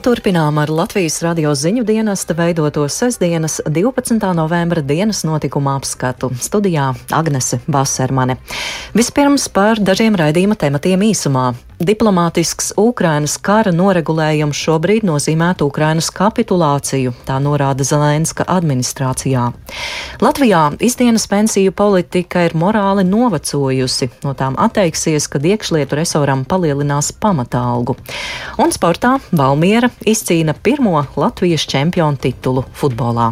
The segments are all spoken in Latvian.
turpinām ar Latvijas radio ziņu dienesta veidoto sestdienas 12. novembra dienas notikuma apskatu. Studijā Agnese Basermane. Vispirms par dažiem raidījuma tematiem īsumā. Diplomātisks Ukrainas kara noregulējums šobrīd nozīmētu Ukrainas kapitulāciju, tā norāda Zelenska administrācijā. Latvijā izdienas pensiju politika ir morāli novecojusi, no tām atteiksies, kad iekšlietu resoram palielinās pamatālgu. Un sportā Valmiera izcīna pirmo Latvijas čempionu titulu futbolā.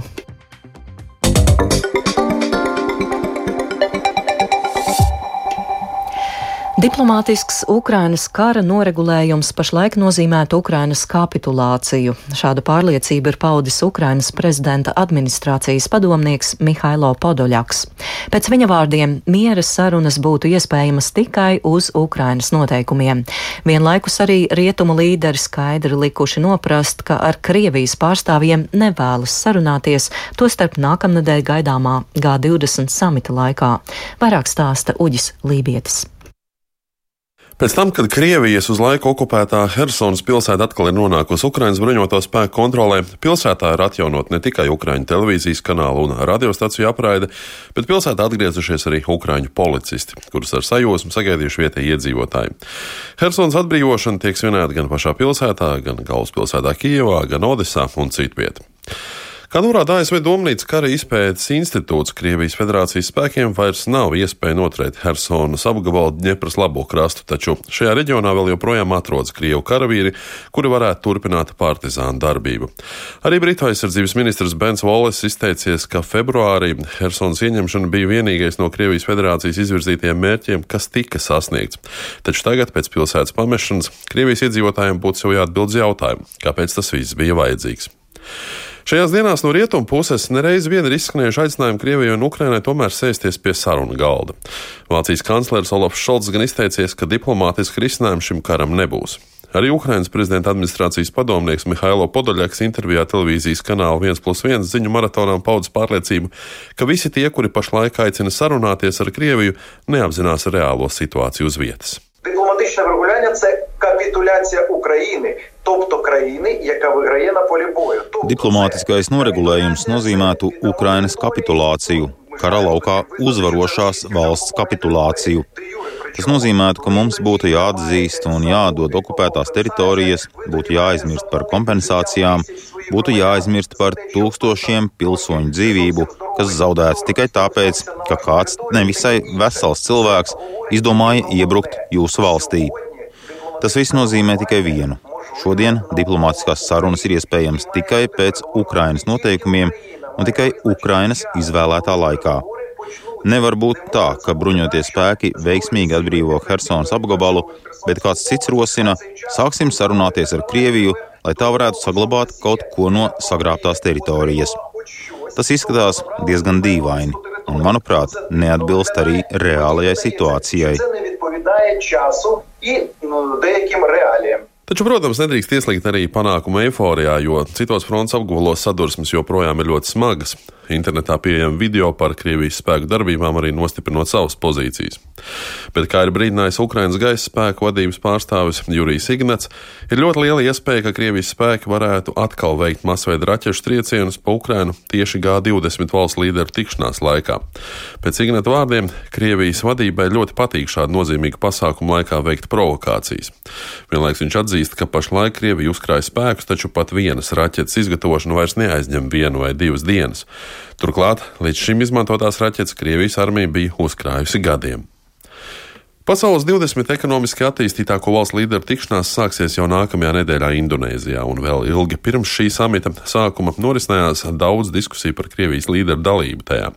Diplomātisks Ukrainas kara noregulējums pašlaik nozīmētu Ukrainas kapitulāciju. Šādu pārliecību ir paudis Ukrainas prezidenta administrācijas padomnieks Mihailo Podoļaks. Pēc viņa vārdiem miera sarunas būtu iespējamas tikai uz Ukrainas noteikumiem. Vienlaikus arī rietumu līderi skaidri likuši noprast, ka ar Krievijas pārstāvjiem nevēlas sarunāties, tostarp nākamnedēļ gaidāmā G20 samita laikā. Vairāk stāsta Uģis Lībietis. Pēc tam, kad Krievijas uz laiku okupētā Helsonas pilsēta atkal ir nonākusi Ukraiņas bruņoto spēku kontrolē, pilsētā ir atjaunot ne tikai Ukraiņu televīzijas kanālu un radiostaciju apraide, bet pilsētā atgriezušies arī Ukraiņu policisti, kurus ar sajūsmu sagaidījuši vietējie iedzīvotāji. Helsonas atbrīvošana tiek svinēta gan pašā pilsētā, gan galvaspilsētā Kijevā, gan Odesā un citvietā. Kā norāda ASV Domnīcas kara izpētes institūts, Krievijas federācijas spēkiem vairs nav iespēja noturēt Helsonas apgabalu Dņepras labo krastu, taču šajā reģionā vēl joprojām atrodas Krievu karavīri, kuri varētu turpināt partizānu darbību. Arī Britu aizsardzības ministrs Bens Volis izteicies, ka februārī Helsonas ieņemšana bija vienīgais no Krievijas federācijas izvirzītiem mērķiem, kas tika sasniegts. Taču tagad, pēc pilsētas pamešanas, Krievijas iedzīvotājiem būtu sev jāatbild jautājumu, kāpēc tas viss bija vajadzīgs. Šajās dienās no rietumu puses nereiz vien ir izskanējuši aicinājumi Krievijai un Ukrainai tomēr sēsties pie sarunu galda. Vācijas kanclers Olofs Šolts gan izteicies, ka diplomātiski risinājumi šim karam nebūs. Arī Ukrainas prezidenta administrācijas padomnieks Mihailo Podoļaks intervijā televīzijas kanāla 1,1 ziņu maratonām paudas pārliecību, ka visi tie, kuri pašlaik aicina sarunāties ar Krieviju, neapzinās reālo situāciju uz vietas. Diplomātiskā regulējuma ir kapitulācija Ukraiņai тобто країни, яка виграє на полі бою. Diplomātiskais noregulējums nozīmētu Ukrainas kapitulāciju, kara laukā uzvarošās valsts kapitulāciju. Tas nozīmētu, ka mums būtu jāatzīst un jādod okupētās teritorijas, būtu jāaizmirst par kompensācijām, būtu jāaizmirst par tūkstošiem pilsoņu dzīvību, kas zaudēts tikai tāpēc, ka kāds nevisai vesels cilvēks izdomāja iebrukt jūsu valstī. Tas viss nozīmē tikai vienu. Šodien diplomātiskās sarunas ir iespējamas tikai pēc Ukrainas noteikumiem un tikai Ukrainas izvēlētā laikā. Nevar būt tā, ka bruņotie spēki veiksmīgi atbrīvo Helsonas apgabalu, bet kāds cits rosina, sāksim sarunāties ar Krieviju, lai tā varētu saglabāt kaut ko no sagrābtās teritorijas. Tas izskatās diezgan dīvaini un, manuprāt, neatbilst arī reālajai situācijai. Taču, protams, nedrīkst ieslīgt arī panākuma eiforijā, jo citos fronts apgabalos sadursmes joprojām ir ļoti smagas. Internetā pieejama video par Krievijas spēku darbībām, arī nostiprinot savas pozīcijas. Bet, kā ir brīdinājis Ukraiņas gaisa spēku vadības pārstāvis Jurijs Ignats, ir ļoti liela iespēja, ka Krievijas spēki varētu atkal veikt masveida raķešu triecienus pa Ukrainu tieši G20 valsts līderu tikšanās laikā. Pēc Ignata vārdiem, Krievijas vadībai ļoti patīk šādu nozīmīgu pasākumu laikā veikt provokācijas. Vienlaiks viņš atzīst, ka pašlaik Krievija uzkrāja spēkus, taču pat vienas raķetes izgatavošana vairs neaizņem vienu vai divas dienas. Turklāt līdz šim izmantotās raķetes Krievijas armija bija uzkrājusi gadiem. Pasaules 20 ekonomiski attīstītāko valstu līderu tikšanās sāksies jau nākamajā nedēļā Indonēzijā, un vēl ilgi pirms šī samita sākuma norisinājās daudz diskusiju par Krievijas līderu dalību tajā.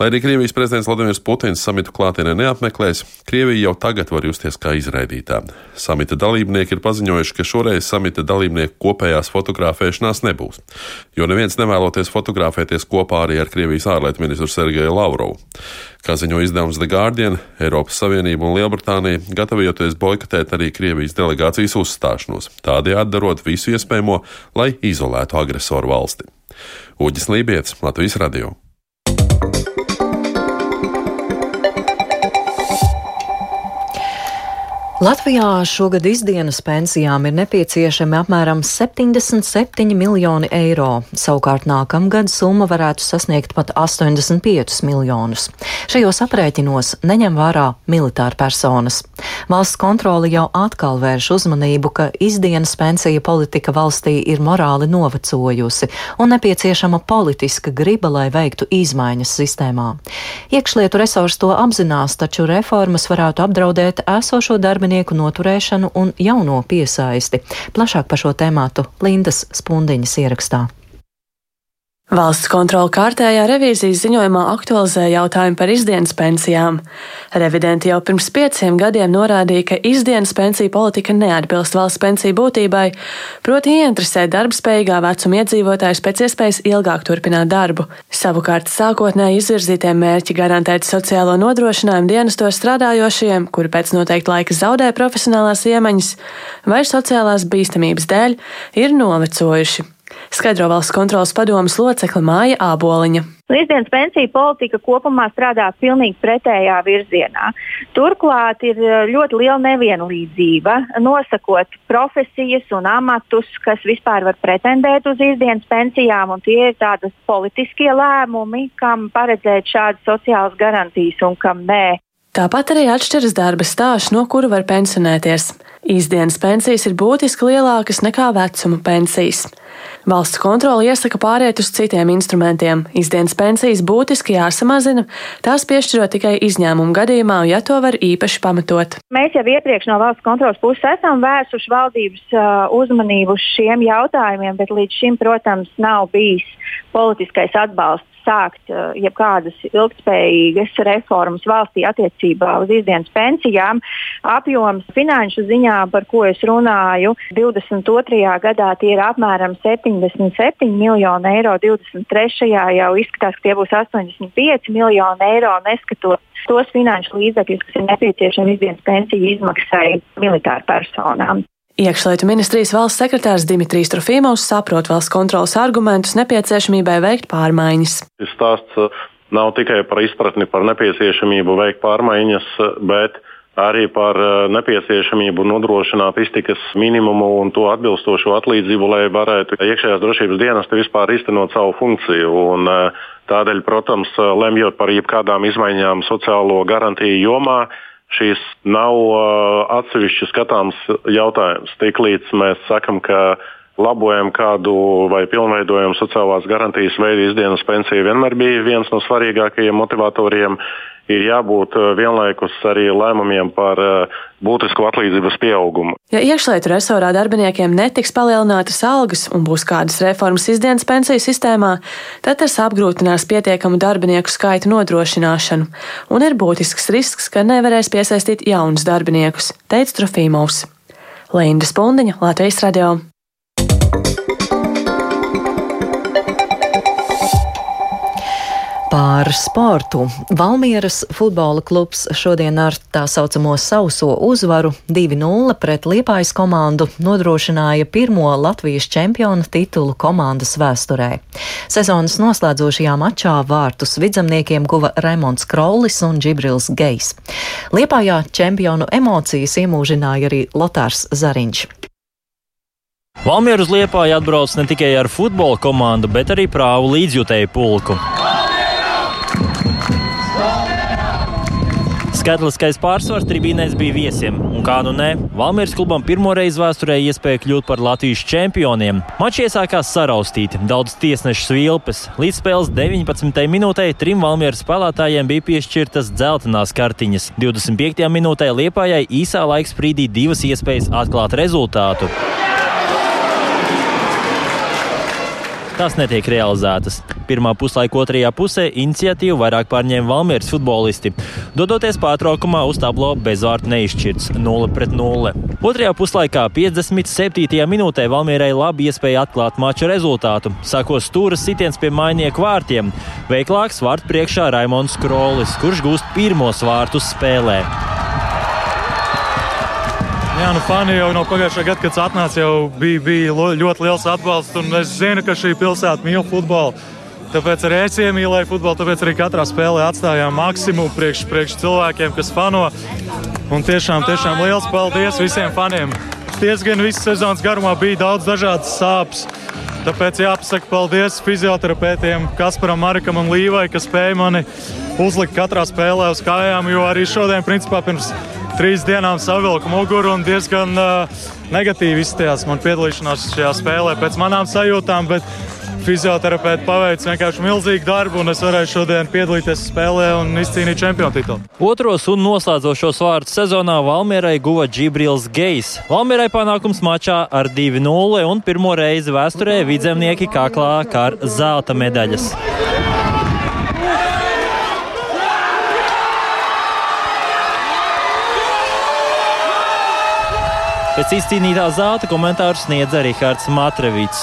Lai arī Krievijas prezidents Vladimirs Putins samitu klātienē neapmeklēs, Krievija jau tagad var justies kā izraidītā. Samita dalībnieki ir paziņojuši, ka šoreiz samita dalībnieku kopējās fotografēšanās nebūs, jo neviens nevēloties fotografēties kopā arī ar Krievijas ārlietu ministru Sergeju Lavrovu. Kā ziņo izdevums The Guardian, Eiropas Savienība un Lielbritānija gatavojoties boikotēt arī Krievijas delegācijas uzstāšanos, tādējādi darot visu iespējamo, lai izolētu agresoru valsti. Uģis Lībijams, Latvijas Radio. Latvijā šogad izdienas pensijām ir nepieciešami apmēram 77 miljoni eiro. Savukārt nākamgad summa varētu sasniegt pat 85 miljonus. Šajos aprēķinos neņem vērā militāra personas. Valsts kontrole jau atkal vērš uzmanību, ka izdienas pensija politika valstī ir morāli novecojusi un nepieciešama politiska griba, lai veiktu izmaiņas sistēmā. Iekšlietu resurs to apzinās, taču reformas varētu apdraudēt esošo darbu darbinieku noturēšanu un jauno piesaisti. Plašāk par šo tēmātu Lindas Spundiņas ierakstā. Valsts kontrola kārtējā revīzijas ziņojumā aktualizē jautājumu par izdienas pensijām. Revidenti jau pirms pieciem gadiem norādīja, ka izdienas pensiju politika neatbilst valsts pensiju būtībai, proti ieinteresēt darbspējīgā vecuma iedzīvotājus pēc iespējas ilgāk turpināt darbu. Savukārt sākotnēji izvirzītie mērķi garantēt sociālo nodrošinājumu dienestos strādājošiem, kuri pēc noteikta laika zaudē profesionālās iemaņas vai sociālās bīstamības dēļ, ir novecojuši skaidro valsts kontrolas padomas locekle Māja Āboliņa. Līdzdienas pensiju politika kopumā strādā pilnīgi pretējā virzienā. Turklāt ir eh, ļoti liela nevienlīdzība nosakot profesijas un amatus, kas vispār var pretendēt uz izdienas pensijām, un tie ir tādas politiskie lēmumi, kam paredzēt šādas sociālas garantijas un kam nē. Tāpat arī atšķiras darba stāsts, no kura var pensionēties. Īsdienas pensijas ir būtiski lielākas nekā vecuma pensijas. Valsts kontrole iesaka pāriet uz citiem instrumentiem. Izdienas pensijas būtiski jāsamazina, tās piešķirot tikai izņēmumu gadījumā, ja to var īpaši pamatot. Mēs jau iepriekš no valsts kontrolas puses esam vērsuši valdības uzmanību uz šiem jautājumiem, bet līdz šim, protams, nav bijis politiskais atbalsts sākt uh, jebkādas ilgspējīgas reformas valstī attiecībā uz izdienas pensijām. Apjoms finanšu ziņā, par ko es runāju, 22. gadā tie ir apmēram 77 miljoni eiro, 23. jau izskatās, ka tie būs 85 miljoni eiro, neskatot tos finanšu līdzekļus, kas ir nepieciešami izdienas pensiju izmaksai militāru personām. Iekšlietu ministrijas valsts sekretārs Dimitrijs Trofīmovs saprot valsts kontrolas argumentus nepieciešamībai veikt pārmaiņas. Šis stāsts uh, nav tikai par izpratni par nepieciešamību veikt pārmaiņas, uh, bet arī par uh, nepieciešamību nodrošināt iztikas minimumu un to atbilstošo atlīdzību, lai varētu iekšējās drošības dienesti vispār iztenot savu funkciju. Un, tādēļ, protams, lemjot par jebkādām izmaiņām sociālo garantiju jomā, šīs nav uh, atsevišķi skatāms jautājums. Tiklīdz mēs sakam, ka labojam kādu vai pilnveidojam sociālās garantijas veidu, izdienas pensija vienmēr bija viens no svarīgākajiem motivatoriem ir jābūt eh, vienlaikus arī lēmumiem par eh, būtisku atlīdzības pieaugumu. Ja iekšlietu resorā darbiniekiem netiks palielinātas algas un būs kādas reformas izdienas pensiju sistēmā, tad tas apgrūtinās pietiekamu darbinieku skaitu nodrošināšanu, un ir būtisks risks, ka nevarēs piesaistīt jaunus darbiniekus, teica Trofīmovs. Linda Spundiņa, Latvijas radio. Par sportu. Valmieras futbola klubs šodien ar tā saucamo sauso uzvaru 2-0 pret Liepājas komandu nodrošināja pirmo Latvijas čempiona titulu komandas vēsturē. Sezonas noslēdzošajā mačā vārtus vidzemniekiem guva Raimons Krollis un Džibrils Gejs. Liepājā čempionu emocijas iemūžināja arī Lotārs Zariņš. Valmieru uz Liepāju atbrauc ne tikai ar futbola komandu, bet arī prāvu līdzjutēju pulku. Skaitliskais pārsvars tribīnēs bija viesiem, un kā nu ne, Valmīras klubam pirmoreiz vēsturē iespēja kļūt par Latvijas čempioniem. Mačs iesākās saraustīti, daudz tiesnešu svilpes. Līdz spēles 19. minūtē trim Valmīras spēlētājiem bija piešķirtas dzeltenās kartiņas. 25. minūtē Liepājai īsā laika sprīdī divas iespējas atklāt rezultātu. Tās netiek realizētas. Pirmā puslaika otrajā pusē iniciatīvu vairāk pārņēma Valmieras futbolisti. Dodoties pārtraukumā uz tablo bezvārdu neizšķirts 0 pret 0. Otrajā puslaikā 57. minūtē Valmierai labi iespēja atklāt mača rezultātu. Sākos stūra sitiens pie mainieku vārtiem. Veiklāks vārtu priekšā Raimons Krolis, kurš gūst pirmos vārtus spēlē. Jā, nu fani jau no pagājušā gada, kad atnāca, jau bija, bija ļoti liels atbalsts. Es zinu, ka šī pilsēta mīl futbolu. Tāpēc arī es iemīlēju futbolu, tāpēc arī katrā spēlē atstājām maksimumu priekš, priekš cilvēkiem, kas fano. Un tiešām, tiešām liels paldies visiem faniem. Diezgan visas sezonas garumā bija daudz dažādas sāpes. Tāpēc jāpasaka paldies fizioterapeitiem Kasparam, Marikam un Līvai, kas spēja mani uzlikt katrā spēlē uz kājām, jo arī šodien, principā, pirms trīs dienām savilku muguru un diezgan uh, negatīvi izstājās man piedalīšanās šajā spēlē pēc manām sajūtām. Bet fizioterapeiti paveic vienkārši milzīgu darbu, un es varēju šodien piedalīties spēlē un izcīnīt čempionu titulu. Otros un noslēdzošos vārdus sezonā Valmierai guva Džibrils Gejs. Valmierai panākums mačā ar 2-0 un pirmo reizi vēsturē vidzemnieki kaklā kar zelta medaļas. Pēc izcīnītā zelta komentāru sniedza Rihards Matrevits.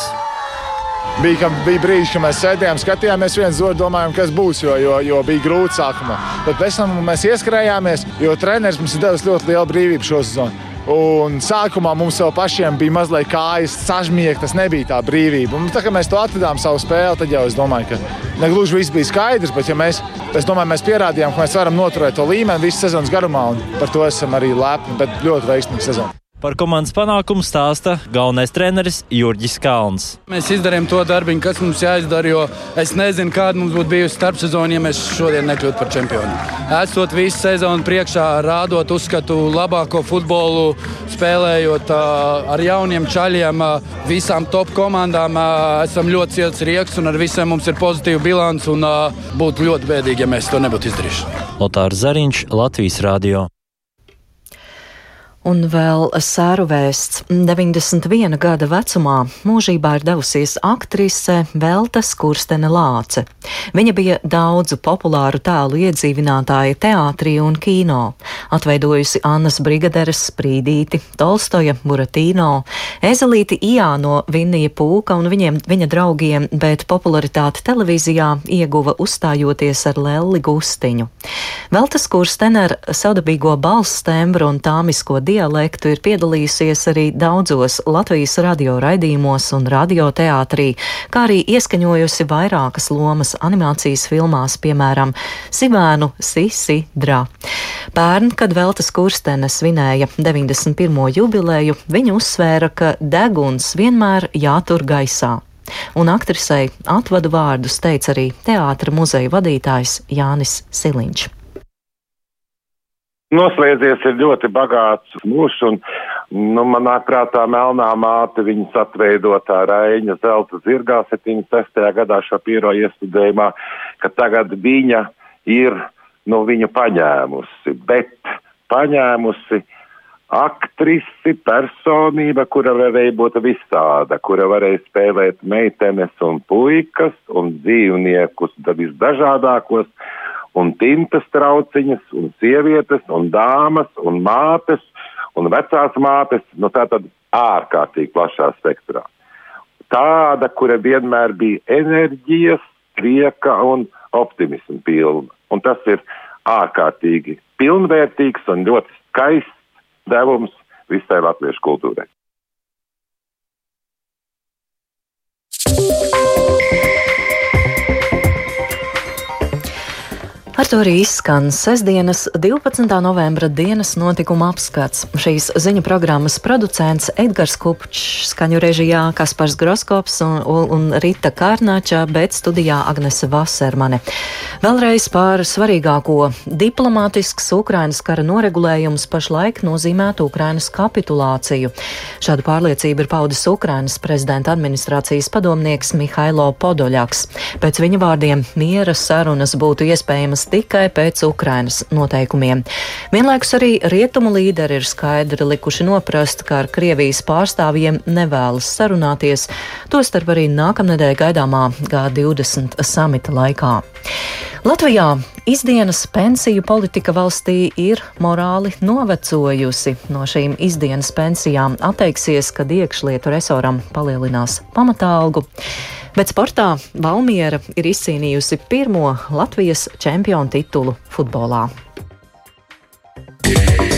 Bija, bija brīži, kad mēs sēdējām, skatījāmies viens otru, domājām, kas būs, jo, jo, jo bija grūti sākumā. Bet pēc tam mēs ieskrējāmies, jo treneris mums ir devis ļoti lielu brīvību šo sezonu. Un sākumā mums jau pašiem bija mazliet kājas sažmiegt, tas nebija tā brīvība. Un, tā kā mēs to atradām savu spēli, tad jau es domāju, ka negluži viss bija skaidrs, bet ja mēs, domāju, mēs pierādījām, ka mēs varam noturēt to līmeni visu sezonas garumā, un par to esam arī lepni, bet ļoti veiksmīga sezona. Par komandas panākumu stāsta galvenais treneris Jurģis Kalns. Mēs izdarījām to darbu, kas mums jāizdara, jo es nezinu, kāda mums būtu bijusi starpsezona, ja mēs šodien nekļūtu par čempionu. Esot visu sezonu priekšā, rādot uzskatu labāko futbolu, spēlējot ar jauniem čaļiem, visām top komandām, esam ļoti ciets rieks un ar visiem mums ir pozitīva bilants un būtu ļoti bēdīgi, ja mēs to nebūtu izdarījuši. Lotārs Zariņš, Latvijas Rādio. Un vēl sēru vēsts. 91 gada vecumā mūžībā ir devusies aktrise Velta Skurstene Lāce. Viņa bija daudzu populāru tēlu iedzīvinātāja teātrī un kino, atveidojusi Annas Brigaderes sprīdīti, Tolstoja, Buratīno, Ezelīti Ijāno, Vinnija Pūka un viņiem, viņa draugiem, bet popularitāti televīzijā ieguva uzstājoties ar Lelli Gustiņu. Velta Skurstene ar savdabīgo balss tembru un tāmisko dienu dialektu ir piedalījusies arī daudzos Latvijas radio raidījumos un radioteātrī, kā arī ieskaņojusi vairākas lomas animācijas filmās, piemēram, Sivēnu Sisi Dra. Pērn, kad Veltes Kurstene svinēja 91. jubileju, viņa uzsvēra, ka deguns vienmēr jātur gaisā. Un aktrisei atvadu vārdus teica arī teātra muzeja vadītājs Jānis Siliņš noslēdzies ir ļoti bagāts mūžs, un nu, manā prātā melnā māte viņas atveidotā Raiņa zelta zirgā 76. gadā šo pīro iestudējumā, ka tagad viņa ir nu, viņu paņēmusi, bet paņēmusi aktrisi, personība, kura varēja būt visāda, kura varēja spēlēt meitenes un puikas un dzīvniekus visdažādākos un tintas trauciņas, un sievietes, un dāmas, un mātes, un vecās mātes, nu tā tad ārkārtīgi plašā spektrā. Tāda, kura vienmēr bija enerģijas, prieka un optimisma pilna. Un tas ir ārkārtīgi pilnvērtīgs un ļoti skaists devums visai latviešu kultūrai. Ar to arī izskan sestdienas 12. novembra dienas notikuma apskats. Šīs ziņu programmas producents Edgars Kupčs, skaņu režijā Kaspars Groskops un, un, Rita Kārnāča, bet studijā Agnese Vasermane. Vēlreiz par svarīgāko - diplomātisks Ukrainas kara noregulējums pašlaik nozīmētu Ukrainas kapitulāciju. Šādu pārliecību ir paudis Ukrainas prezidenta administrācijas padomnieks Mihailo Podoļaks. Pēc viņa vārdiem miera sarunas būtu iespējamas tikai pēc Ukrainas noteikumiem. Vienlaikus arī rietumu līderi ir skaidri likuši noprast, ka ar Krievijas pārstāvjiem nevēlas sarunāties, tostarp arī nākamnedēļ gaidāmā G20 samita laikā. Latvijā Izdienas pensiju politika valstī ir morāli novecojusi. No šīm izdienas pensijām atteiksies, kad iekšlietu resoram palielinās pamatālgu. Bet sportā Valmiera ir izcīnījusi pirmo Latvijas čempionu titulu futbolā. Yeah.